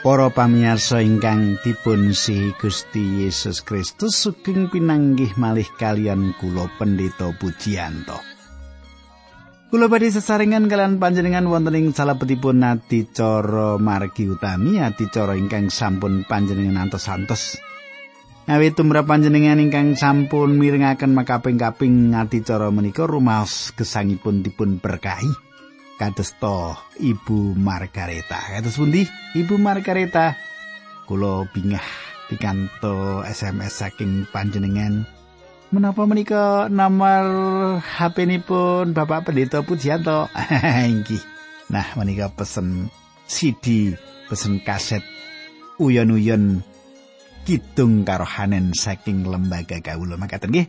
Para pamirsa ingkang dipun si Gusti Yesus Kristus sugeng pinanggih malih kalian kula Pendeta Pujiyanto. Kula badhe sesarengan kalian panjenengan wonten ing salebetipun adicara margi utami adicara ingkang sampun panjenengan antos-antos. Awit tumrap panjenengan ingkang sampun mirengaken makaping-kaping adicara menika rumaos gesangipun dipun berkahi. Kadosta Ibu Margareta. Kados pundi Ibu Margareta? Kula bingah pikanto SMS saking panjenengan. Menapa menika nomor HP pun Bapak Pendeta Pujianto? Inggih. Nah, menika pesen CD, pesen kaset uyon-uyon kidung karo hanen saking lembaga kawula makaten nggih.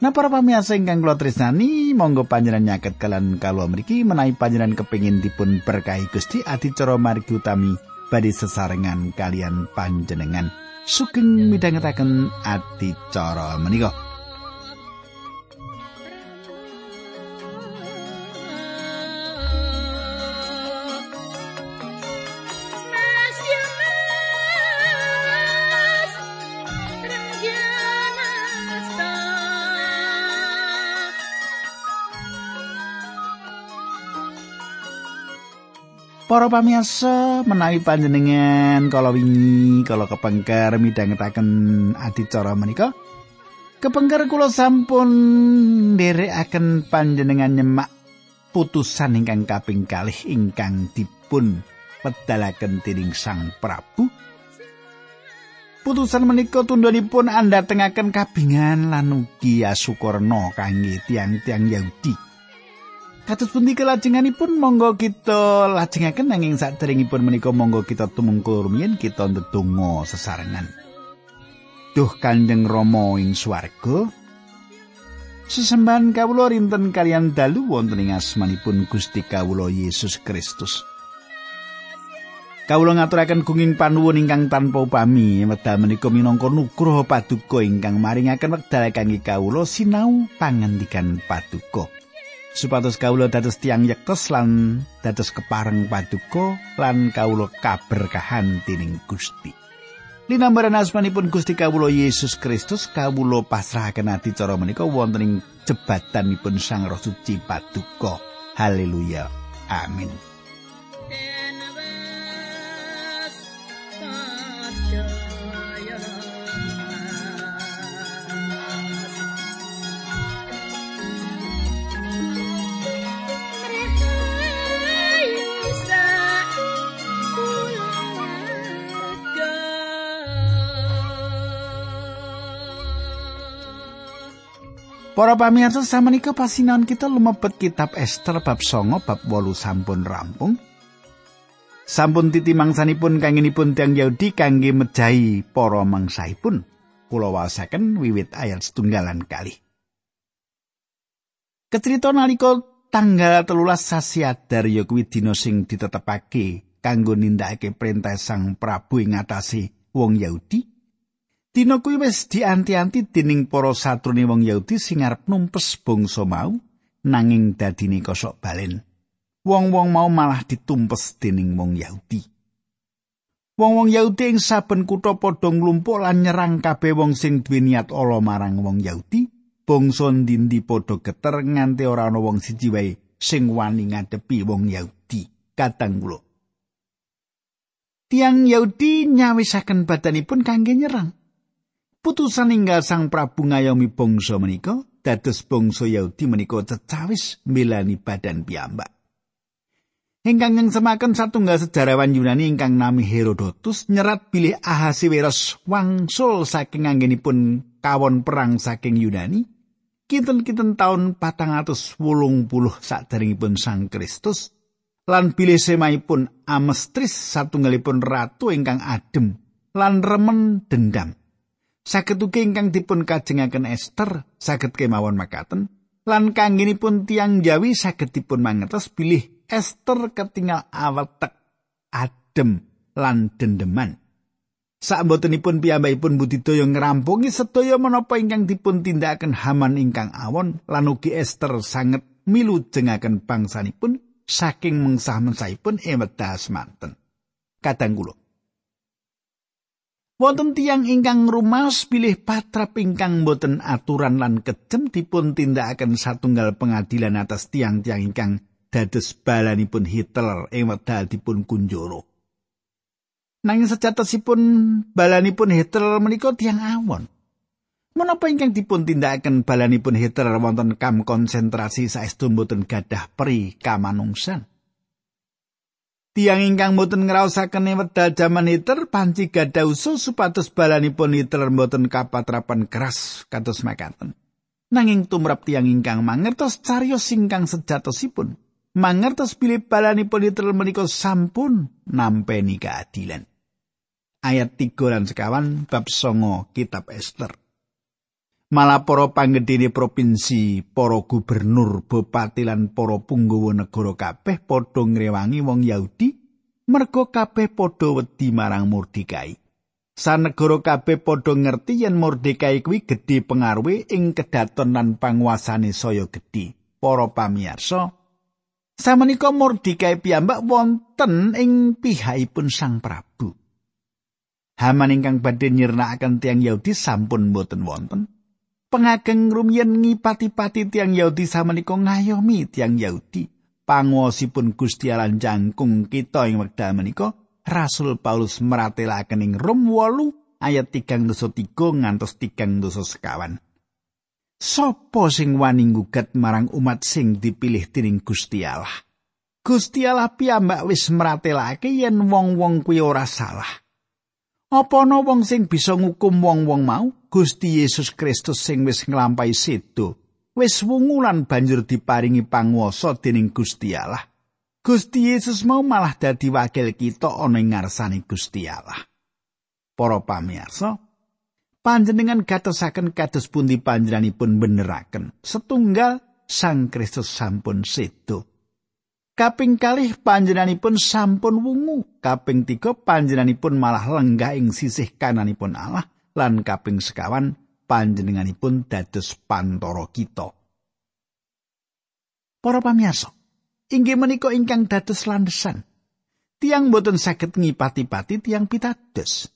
Nah para pamirsa ingkang kula tresnani, monggo panjenengan nyaket kalian kalau mriki menawi panjenengan kepingin dipun berkahi Gusti adicara margi utami badhe sesarengan kalian panjenengan. Sugeng midhangetaken adicara menika. Para pamirsa menawi panjenengan kala wingi kala kepengker midhangetaken adicara menika kepengker kula sampun nderekaken panjenengan nyemak putusan ingkang kaping kalih ingkang dipun pedalaken dening Sang Prabu Putusan menika tundhonipun andhatengaken kabingan lan ugi asukurna kangge tiang-tiang Yahudi. Kados pundi kelajenganipun monggo kita lajengaken nanging saderengipun menika monggo kita tumungkul rumiyin kita ndedonga sesarengan. Duh Kanjeng Rama ing swarga. Sesembahan kawula rinten kalian dalu wonten ing asmanipun Gusti kawula Yesus Kristus. Kawula ngaturaken gunging panuwun ingkang tanpa upami medal menika minangka nugroho paduka ingkang maringaken wekdal kangge kawula sinau pangandikan paduka. Supados kawula dados tiang yektos lan dados kepareng paduka lan kawula kaberkahan dening Gusti. Linambaran asmanipun Gusti kawula Yesus Kristus kawula pasrahaken ati cara menika wonten ing jebatanipun Sang Roh Suci paduka. Haleluya. Amin. Para pamirsa samenika pasinaon kita lumebet kitab Esther bab 9 bab 8 sampun rampung. Sampun titi mangsanipun kangenipun tiang Yahudi kangge mejahi para mangsaipun. Kula wasaken wiwit ayat setunggalan kali. Kecerita nalika tanggal telulas sasi adar ya kuwi dina sing ditetepake kanggo nindakake perintah Sang Prabu ing wong Yahudi. Dina kuwi wis dianti-anti dening para satrune wong Yahudi sing arep numpes bangsa mau nanging dadine kosok balen. Wong-wong mau malah ditumpes dening wong Yahudi. Wong-wong Yahudi ing saben kutha padha nglumpuk lan nyerang kabeh wong sing duwe niat ala marang wong Yahudi. Bangsa ndi padha geter nganti ora ana wong siji wae sing wani ngadepi wong Yahudi. Katang kula. Tiang Yahudi nyawisaken badanipun kangge nyerang. Putusan inggal sang Prabu ngayomi bangsa menika dados bangsa Yahudi menika cecawis milani badan piyambak. Ingkang yang satunggal sejarawan Yunani ingkang nami Herodotus nyerat bilih Ahasiweros wangsul saking anggenipun kawon perang saking Yunani. Kinten-kinten tahun patang sakdaringipun sang Kristus. Lan bilih semaipun Amestris satunggalipun ratu ingkang adem lan remen dendam. Saged ugi ingkang dipun kajengaken Esther saged kemawon makaten lan kangginipun tiang Jawi saged dipun mangertos bilih Esther ketinggal awetek adem lan dendeman Saambotenipun piyambakipun budidaya ngrampungi sedaya menapa ingkang dipun tindakaken Haman ingkang awon lan ugi Esther sanget milu jengaken bangsanipun saking mengsah-mensahipun ing wedha semanten. Kadang kula Wonten tiang ingkang rumaos pilih patrap ingkang boten aturan lan kejem dipun tindakaken satunggal pengadilan atas tiang-tiang ingkang dados balanipun Hitler ing wekdal dipun kunjoro. Nanging sejatosipun balanipun Hitler menika tiang awon. Menapa ingkang dipun tindakaken balanipun Hitler wonten kam konsentrasi saestu boten gadah peri kamanungsan. Tiang ingkang boten ngraosaken wedal jaman Hitler panci gadah usul supados balanipun Hitler boten kapatrapan keras kados makaten. Nanging tumrap tiang ingkang mangertos cariyos ingkang sejatosipun, mangertos bilih balanipun Hitler menika sampun nampeni keadilan. Ayat 3 lan sekawan bab songo kitab Esther. Malah para panggedhene provinsi, para gubernur, bupati lan para punggawa negara kabeh padha ngrewangi wong Yahudi merga kabeh padha wedi marang Mordekai. Sanegara kabeh padha ngerti yen Mordekai kuwi gedhe pengaruhe ing kedaton lan panguasane saya gedhe. Para pamirsa, samenika Mordekai piyambak wonten ing pihakipun Sang Prabu. Haman ingkang badhe nyirnakaken tiang Yahudi sampun boten wonten. Pengageng rumiyin ngipati-pati tiang Yahudi samenika ngayomi tiang Yahudi. Panguwasipun Gusti Allah jangkung kita ing wekdal menika Rasul Paulus meratelaken ing Rom 8 ayat 3 ngantos 3 sekawan. Sopo sing wani ngugat marang umat sing dipilih dening Gusti Allah? Gusti Allah piyambak wis meratelake yen wong-wong kuwi ora salah. Apa ana wong sing bisa ngukum wong-wong mau? Gusti Yesus Kristus sing wis nglampahi sedo, wis wungu lan banjur diparingi panguwasa dening Gusti Allah. Gusti Yesus mau malah dadi wakil kita ana ing ngarsane Gusti Allah. Para pamirsa, panjenengan gatosaken kados pundi panjenenganipun beneraken. Setunggal Sang Kristus sampun sedo. Kaping kalih panjenenganipun sampun wungu, kaping tiga panjenenganipun malah lenggah ing sisih kananipun Allah lan kaping sekawan panjenenganipun dados pantoro kita. Para pamirsa, inggih menika ingkang dados landesan. Tiang boten saged ngipati-pati tiang pitados.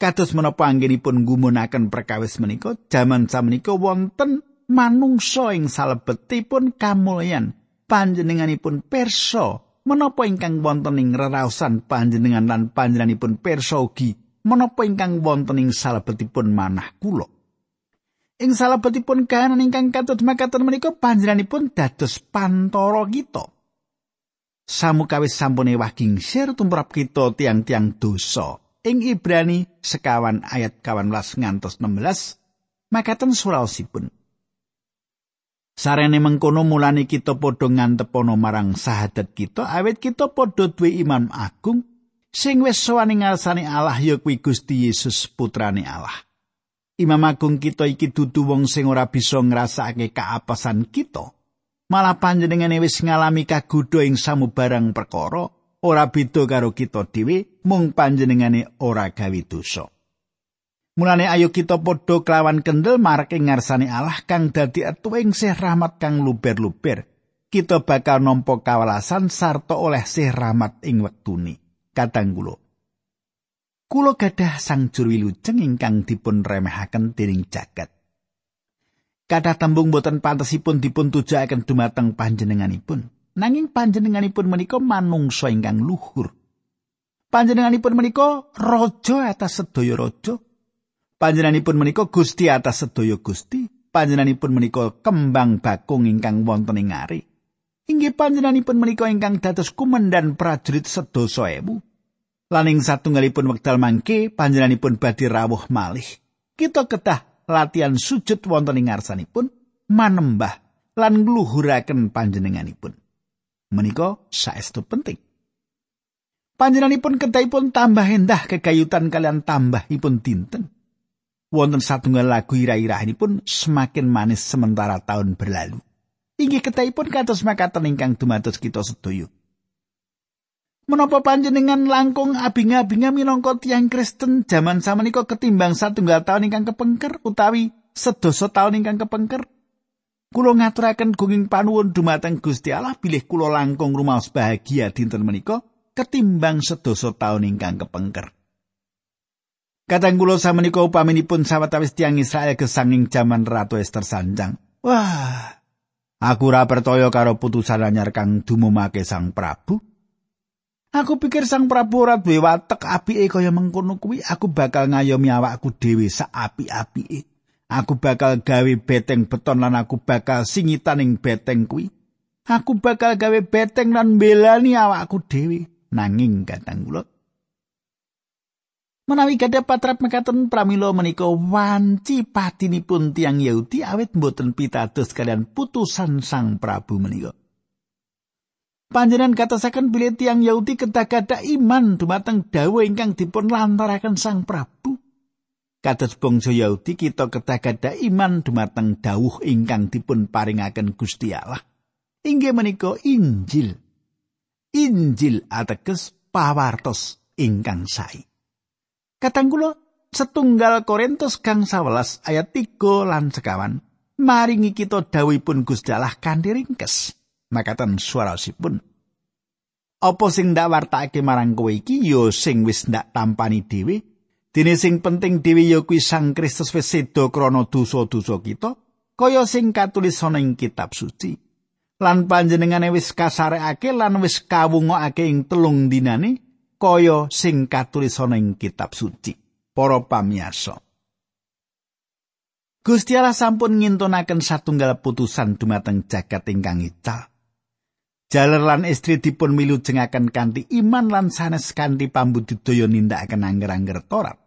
Kados menapa anggenipun ngumunaken perkawis menika, jaman samenika wonten manungsa ing salebetipun kamulyan panjenenganipun perso menapa ingkang wonten ing reraosan panjenengan lan panjenenganipun perso ugi menapa ingkang wonten ing salebetipun manah kula? Ing salebetipun kahanan ingkang katut makaten menika panjenenganipun dados pantoro kita. Samukawis sampun ewah gingsir tumrap kita tiang-tiang dosa. Ing Ibrani sekawan ayat kawan ngantos 16 makaten suraosipun. Sarene mengkono mulane kita padha ngantepono marang sahadat kita awet kita padha duwe iman agung sing wis sowan ngarsane Allah ya kuwi Gusti Yesus putrane Allah. Imam agung kita iki dudu wong sing ora bisa ngrasakake kaapasan kita. Malah panjenengane wis ngalami kagodha ing samubarang perkara, ora beda karo kita dhewe, mung panjenengane ora gawe dosa. Mulane ayo kita padha kelawan kendel marake ngarsane Allah kang dadi etuwing sih rahmat kang luber-luber. Kita bakal nampa kawelasan sarta oleh sih rahmat ing wektune. Kadang kula. Gadah sang juru wilujeng ingkang dipun remehaken dening jagat. Kadah tembung boten pantesipun dipun tujuaken dumateng panjenenganipun. Nanging panjenenganipun menika manungsa ingkang luhur. Panjenenganipun menika raja atas sedaya raja. Panjenenganipun menika Gusti atas sedaya Gusti. Panjenenganipun menika kembang bakung ingkang wonten ing ari. Inggih panjenenganipun menika ingkang dados kumendan prajurit sedasa ewu. Laning satunggalipun wekdal mangke panjenenganipun badhe rawuh malih. Kita ketah latihan sujud wonten ing ngarsanipun manembah lan ngluhuraken panjenenganipun. Menika saestu penting. Panjenenganipun kedahipun tambah endah kegayutan kalian tambahipun dinten. wonten satunggal lagu ira-irahanipun semakin manis sementara tahun berlalu. Inggih ketahipun kados makaten ingkang dumados kita sedaya. Menapa panjenengan langkung abing-abinga minangka tiang Kristen jaman samenika ketimbang satunggal tahun ingkang kepengker utawi sedasa tahun ingkang kepengker? Kulo ngaturaken gunging panuwun dumateng Gusti Allah bilih kulo langkung rumaos bahagia dinten menika ketimbang sedasa tahun ingkang kepengker. Kadang kula samenika upaminipun sawetawis tiyang Israel gesanging jaman Ratu Esther sanjang. Wah, aku ora percaya karo putusan anyar kang dumumake Sang Prabu. Aku pikir Sang Prabu ora duwe watek apike kaya mengkono kuwi, aku bakal ngayomi awakku dhewe sak api-apike. Aku bakal gawe beteng beton lan aku bakal singitaning beteng kuwi. Aku bakal gawe beteng lan belani awakku dhewe. Nanging kadang kula Menawi gadah patrat mekaten pramila menika wanci patinipun tiang Yahudi awit mboten pitados kalian putusan Sang Prabu menika. Panjenengan katasaken bilih tiang Yahudi kedah gadah iman dumateng dawuh ingkang dipun lantaraken Sang Prabu. Kados bangsa Yahudi kita kedah gadah iman dumateng dawuh ingkang dipun paringaken Gusti Allah. Inggih menika Injil. Injil ateges pawartos ingkang sae. Kadang kula setunggal Korintus kang 11 ayat 3 lan sekawan maringi kita Gusti Allah kanthi ringkes. Makaten swarasipun. Apa sing ndak wartakake marang kowe iki ya sing wis ndak tampani dhewe. Dene sing penting dhewe ya kuwi Sang Kristus wis sedo krana dosa-dosa kita, kaya sing katulis ana ing kitab suci. Lan panjenengane wis kasarekake lan wis kawungokake ing telung dinane kaya sing katulis ana ing kitab suci. Para pamiyarsa. Gusti Allah sampun ngintunaken satunggal putusan dumateng jagat ingkang ical. Jaler lan istri dipun milu jengaken kanthi iman lan sanes kanthi pambudidaya nindakaken angger-angger Torat.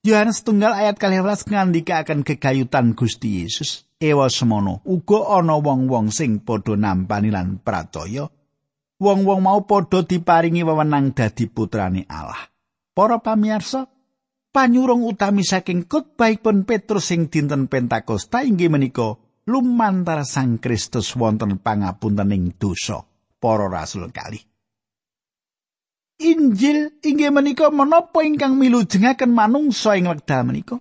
Yohanes tunggal ayat 12 ngandikaken kegayutan Gusti Yesus. Ewa semono, uga ana wong-wong sing padha nampani lan percaya wong-wong mau padha diparingi wewenang dadi putrane Allah. Para pamirsa, panyurung utami saking khotbahipun Petrus sing dinten Pentakosta inggih menika lumantar Sang Kristus wonten pangapuntening dosa para rasul kali. Injil inggih menika menapa ingkang milujengaken manungsa ing wekdal menika?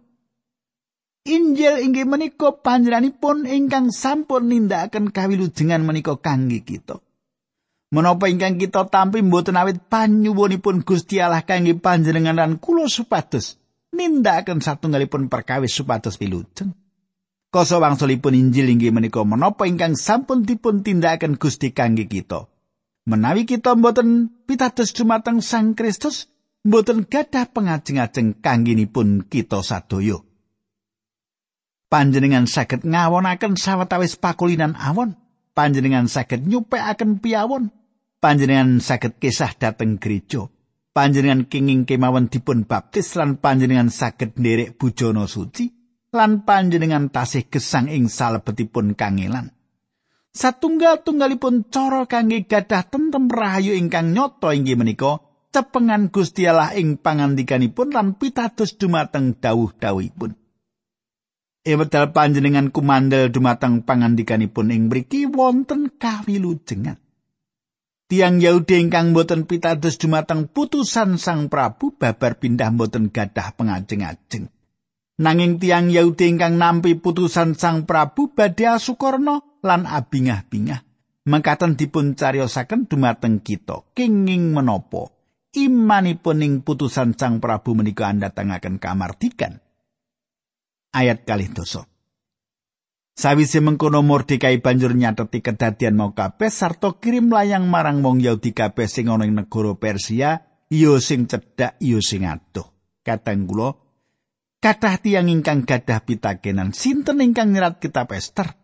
Injil inggih menika panjenenganipun ingkang sampun nindakaken kawilujengan menika kangge kita. Menapa ingkang kita tampi mboten awit panyuwunipun Gusti Allah kangge panjenengan lan kula supados nindakaken satunggalipun perkawis supados wilujeng. Koso wangsulipun Injil inggih menika menapa ingkang sampun dipun tindakaken Gusti kangge kita. Menawi kita mboten pitados dumateng Sang Kristus, mboten gadah pengajeng-ajeng kangginipun kita sadaya. Panjenengan saged ngawonaken sawetawis pakulinan awon, panjenengan saged nyupekaken piawon, panjenengan saged kisah dhateng gereja. Panjenengan kenging kemawon dipun baptis lan panjenengan saged nderek bujana suci lan panjenengan tasih gesang ing salebetipun kangelan. Satunggal-tunggalipun cara kangge gadah tentem rahayu ingkang nyoto inggih menika cepengan Gusti Allah ing pangandikanipun lan pitados dumateng dawuh-dawuhipun. Ewedal panjenengan kumandel dumateng pangandikanipun ing mriki wonten kawilujengan. Tiang Yahudi ingkang boten pitados dumateng putusan Sang Prabu babar pindah boten gadah pengajeng-ajeng. Nanging tiang Yahudi ingkang nampi putusan Sang Prabu badhe asukurna lan abingah-bingah. Mengkaten dipun cariosaken dumateng kita kenging menapa imanipun ing putusan Sang Prabu menika andhatengaken kamardikan. Ayat kalih dosa. Sawise mengkono Mordekai banjur nyateti kedadian mau kabeh sarta kirim layang marang wong Yahudi kabeh sing ana ing negara Persia, iya sing cedhak, iya sing adoh. Kateng kula, kathah tiyang ingkang gadah pitakenan, sinten ingkang nyerat kitab Ester?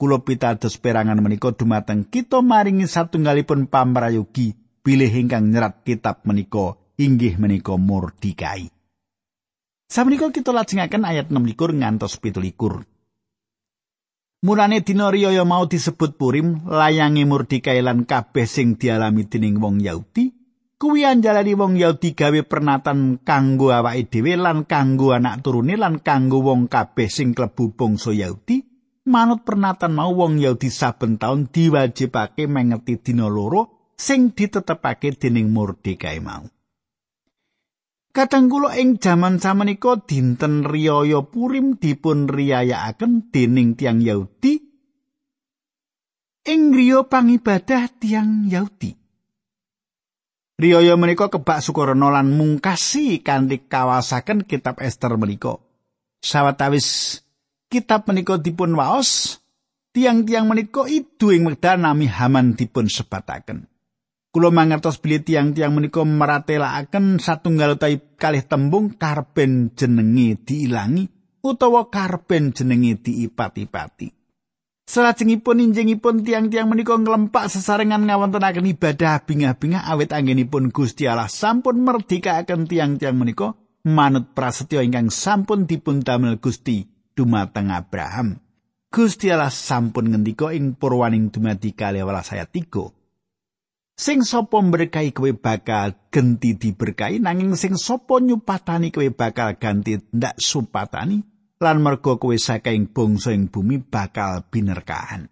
Kula pitados perangan menika dumateng kita maringi satunggalipun pamrayogi bilih ingkang nyerat kitab menika inggih menika Mordekai. Samenika kita lajengaken ayat 6 ngantos 17. Mulane dina riyaya mau disebut Purim, layange Mordekai lan kabeh sing dialami dening wong Yahudi, kuwi anjalani wong Yahudi gawe pernatan kanggo awake dhewe lan kanggo anak turune lan kanggo wong kabeh sing klebu bangsa Yahudi. Manut pernatan mau wong Yahudi saben taun diwajibake mengeti dina loro sing ditetepake dening Mordekai mau. Kadang kula ing jaman samenika dinten riyaya Purim dipun riyayakaken dening tiang Yahudi ing griya pangibadah tiang Yahudi. Riyaya menika kebak sukarana lan mungkasi kanthi kawasaken kitab Ester menika. Sawetawis kitab menika dipun waos, tiang-tiang menika idu ing wekdal nami Haman dipun sebataken. Kulo mangertos bilih tiang-tiang menika meratelaken satunggal utawi kalih tembung karben jenenge diilangi utawa karben jenenge diipat-ipati. Salajengipun injingipun tiang-tiang menika nglempak sesarengan ngawontenaken ibadah bingah-bingah awit anggenipun Gusti Allah sampun merdekaken tiang-tiang menika manut prasetyo ingkang sampun dipun damel Gusti dumateng Abraham. Gusti Allah sampun ngendika ing purwaning dumadi kalih welas ayat 3. Sing sapa berkahi kowe bakal genti diberkahi nanging sing sapa nyupatani kowe bakal ganti ndak supatani. lan merga kowe saking bangsa ing bumi bakal binerkahan.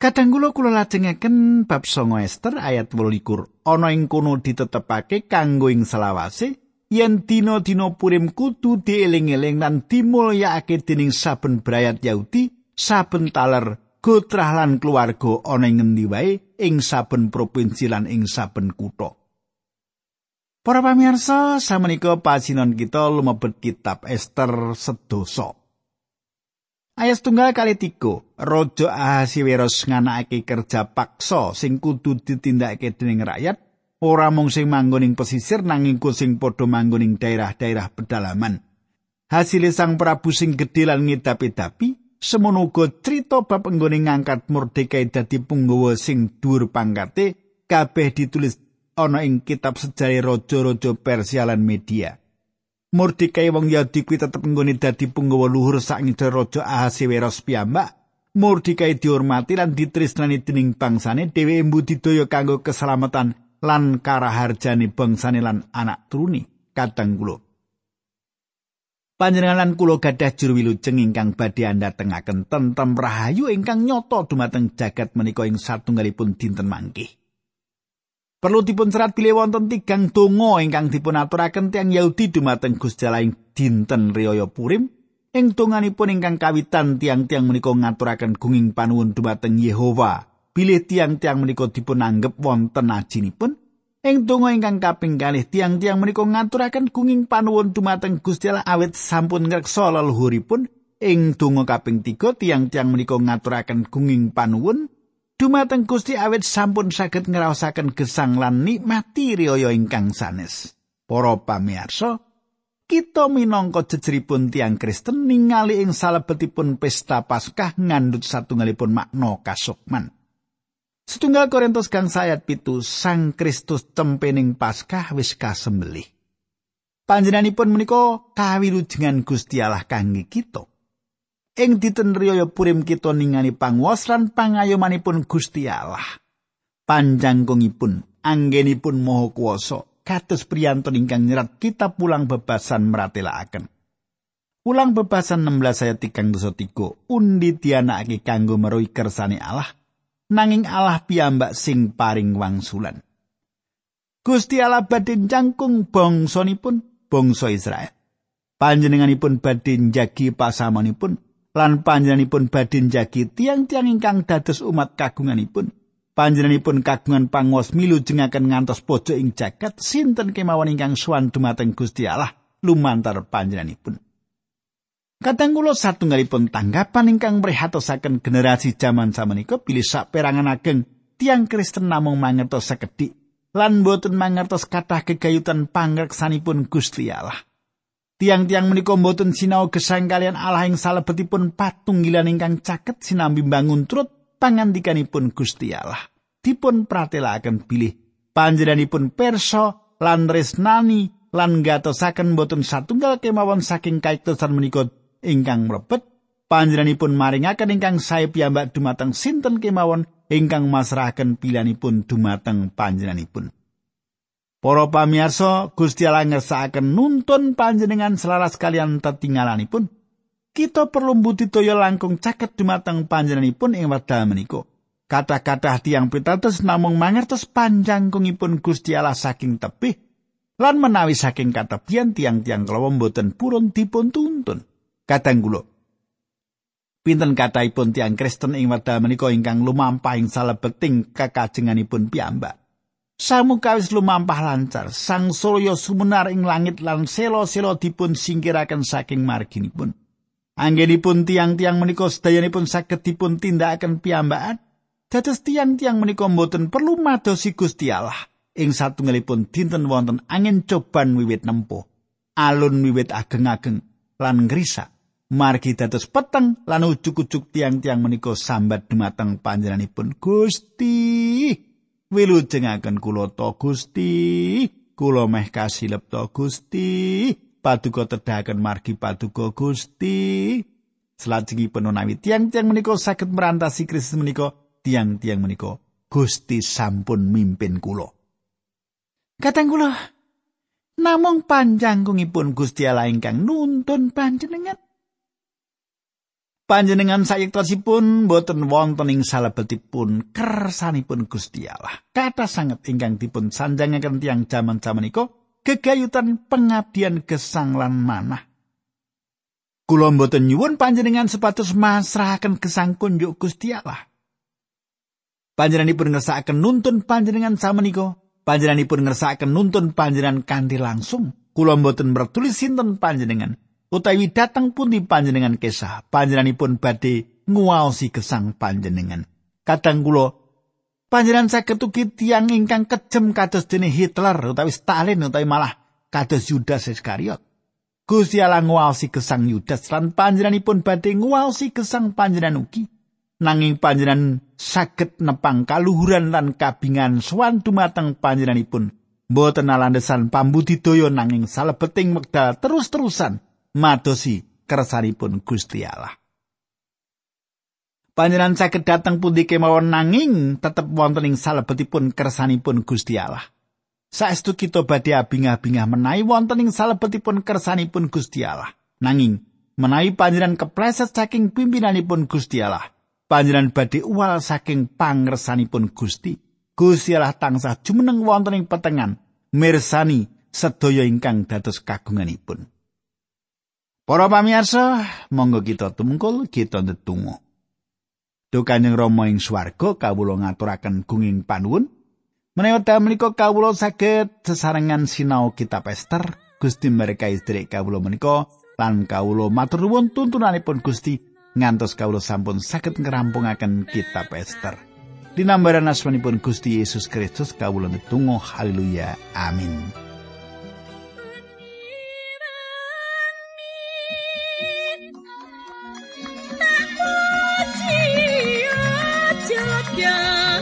Kadang kula kula lajengaken bab 9 Ester ayat 28 ana ing kono ditetepake kanggo ing selawase yen dina-dina purim kudu dieling-eling lan dimulyakake dening saben brayat Yahudi saben taler gotrah lan keluarga ana ing ngendi wae ing saben provinsi lan ing saben kutha. Para pamirsa, samenika pasinon kita lumebet kitab Ester sedoso. Ayat tunggal kali tiga, Rojo Ahasiweros nganakake kerja paksa sing kudu ditindakake dening rakyat, ora mung sing manggon pesisir nanging sing padha manggon ing daerah-daerah pedalaman. Hasil sang Prabu sing gedhe lan ngidapi-dapi, semono uga crita bab enggone ngangkat Mordekai dadi punggawa sing dhuwur pangkate kabeh ditulis ana ing kitab sejarah raja-raja Persia lan Media. Mordekai wong Yahudi kuwi tetep nggone dadi punggawa luhur sak ngidul raja Ahasiweros piyambak. Mordekai dihormati lan ditresnani dening bangsane dhewe mbudidaya kanggo keselamatan lan karaharjane bangsane lan anak turuni kadang kula. Panjenengan kula gadah juru wilujeng ingkang badhe andhatengaken tentrem rahayu ingkang nyoto dumateng jagat menika ing satunggalipun dinten mangkih. Perlu dipun serat bilih wonten tigang donga ingkang dipun aturaken tiyang Yahudi dumateng Gusti Allah ing dinten riyaya Purim. Ing donganipun ingkang kawitan tiang-tiang menika ngaturaken gunging panuwun dumateng Yehova. Bilih tiang-tiang menika dipun anggap wonten ajinipun. Ing donga ingkang kaping kalih tiang-tiang menika ngaturaken gunging panuwun dumateng Gusti Allah awit sampun ngreksa leluhuripun. Ing donga kaping tiga tiang-tiang menika ngaturaken gunging panuwun dumateng Gusti awit sampun saged ngraosaken gesang lan nikmati riyaya ingkang sanes. Para pamirsa, kita minangka jejeripun tiang Kristen ningali ing salebetipun pesta Paskah ngandhut satunggalipun makna kasukman. Setunggal Korintus kang sayat pitu Sang Kristus tempening Paskah wis kasembelih. Panjenenganipun menika kawilujengan Gusti Allah kangge kita. ing dinten riyaya purim kita ningali panguwas lan pangayomanipun Gusti Allah. Panjangkungipun anggenipun maha kuwasa kados priyantun ingkang nyerat kitab pulang bebasan meratelaken. Ulang bebasan 16 ayat 3 undi dianakake kanggo meruhi kersane Allah nanging Allah piyambak sing paring wangsulan. Gusti Allah badhe jangkung bangsanipun bangsa Israel. Panjenenganipun badhe njagi pasamanipun lan panjenenganipun badhe njagi tiang-tiang ingkang dados umat kagunganipun. Panjenenganipun kagungan pangwas milu jengaken ngantos pojok ing jagat sinten kemawon ingkang suwan dumateng Gusti Allah lumantar panjenenganipun. Kadang kula satunggalipun tanggapan ingkang mrihatosaken generasi jaman samenika bilih saperangan ageng tiang Kristen namung mangertos sekedhik lan boten mangertos kathah kegayutan pangreksanipun Gusti Allah. Tiang-tiang menika mboten sinau gesang kalian Allah ing salebetipun patunggilan ingkang caket sinambi bangun trut pangandikanipun Gusti Allah. Dipun pratelaken bilih panjenenganipun perso lan resnani lan gatosaken boten satunggal kemawon saking kaitosan menika ingkang mlebet panjenenganipun maringaken ingkang sae piyambak dumateng sinten kemawon ingkang masrahaken pilihanipun dumateng panjenenganipun. Para pamirsa, Gusti Allah ngersakaken nuntun panjenengan selaras kalian tetinggalanipun. Kita perlu budidaya langkung caket dumateng panjenenganipun ing wekdal menika. Kata-kata tiang pitados namung mangertos panjangkungipun Gusti Allah saking tebih lan menawi saking katepian tiang-tiang kala mboten purun dipun tuntun. Kadang kula Pinten kathahipun tiang Kristen ing wekdal menika ingkang lumampah ing salebeting kekajenganipun piyambak. Samukawis lumampah lancar, sang surya sumunar ing langit lan selo-selo dipun singkiraken saking marginipun. Anggenipun tiang-tiang menika sedayanipun saged dipun tindakaken piyambakan. Dados tiang-tiang menika mboten perlu madosi Gusti Allah. Ing satunggalipun dinten wonten angin coban wiwit nempuh. Alun wiwit ageng-ageng lan ngrisak. Margi dados peteng lan ujug-ujug tiang-tiang menika sambat dumateng panjenenganipun. Gusti. wilujengaken kula to Gusti. Kula meh kasilep to Gusti. Paduka tedahaken margi paduka Gusti. Salajengipun menawi tiang-tiang menika saged merantasi Kristus menika tiang-tiang menika. Gusti sampun mimpin kula. Katang kula namung panjangkungipun Gusti Allah ingkang nuntun panjenengan panjenengan sayektosipun boten wonten ing salebetipun kersanipun Gusti Allah. Kata sanget ingkang dipun sanjangaken tiang jaman-jaman iku gegayutan pengabdian gesang lan manah. Kula boten nyuwun panjenengan sepatus masrahaken gesang kunjuk Gusti Allah. Panjenenganipun ngersakaken nuntun panjenengan samenika, panjenenganipun ngersakaken nuntun panjenengan kanthi langsung. Kula boten bertulis sinten panjenengan, utawi dateng pundi panjenengan kesah panjenenganipun badhe nguwaosi gesang panjenengan. Kadang kula panjenengan saged ugi tiyang ingkang kejem kados dene Hitler utawi Stalin utawi malah kados Yudas Iskariot. Gusti Allah nguwaosi gesang Yudas lan panjenenganipun badhe nguwaosi gesang panjenengan ugi. Nanging panjenengan saged nepang kaluhuran lan kabingan sowan dumateng panjenenganipun. Mboten alandesan pambudidaya nanging salebeting wekdal terus-terusan madosi kersanipun Gusti Allah. Panjenengan saged dateng pundi kemawon nanging tetep wonten ing salebetipun kersanipun Gusti Allah. Saestu kita badhe abingah-bingah menawi wonten ing salebetipun kersanipun Gusti Allah. Nanging menawi panjenengan kepleset saking pimpinanipun Gusti Allah, panjenengan badhe uwal saking pangresanipun Gusti. Gusti Allah tansah jumeneng wonten ing petengan mirsani sedaya ingkang dados kagunganipun. Para pamirsa, monggo kita tumungkul kita ndedonga. Duh Kanjeng Rama ing swarga kawula ngaturaken gunging panuwun. Menawi dalem menika kawula saged sesarengan sinau kitab Ester, Gusti mereka istri kawula menika lan kawula matur nuwun tuntunanipun Gusti ngantos kawula sampun saged ngerampungaken kitab Ester. Dinambaran asmanipun Gusti Yesus Kristus kawula ndedonga haleluya amin 家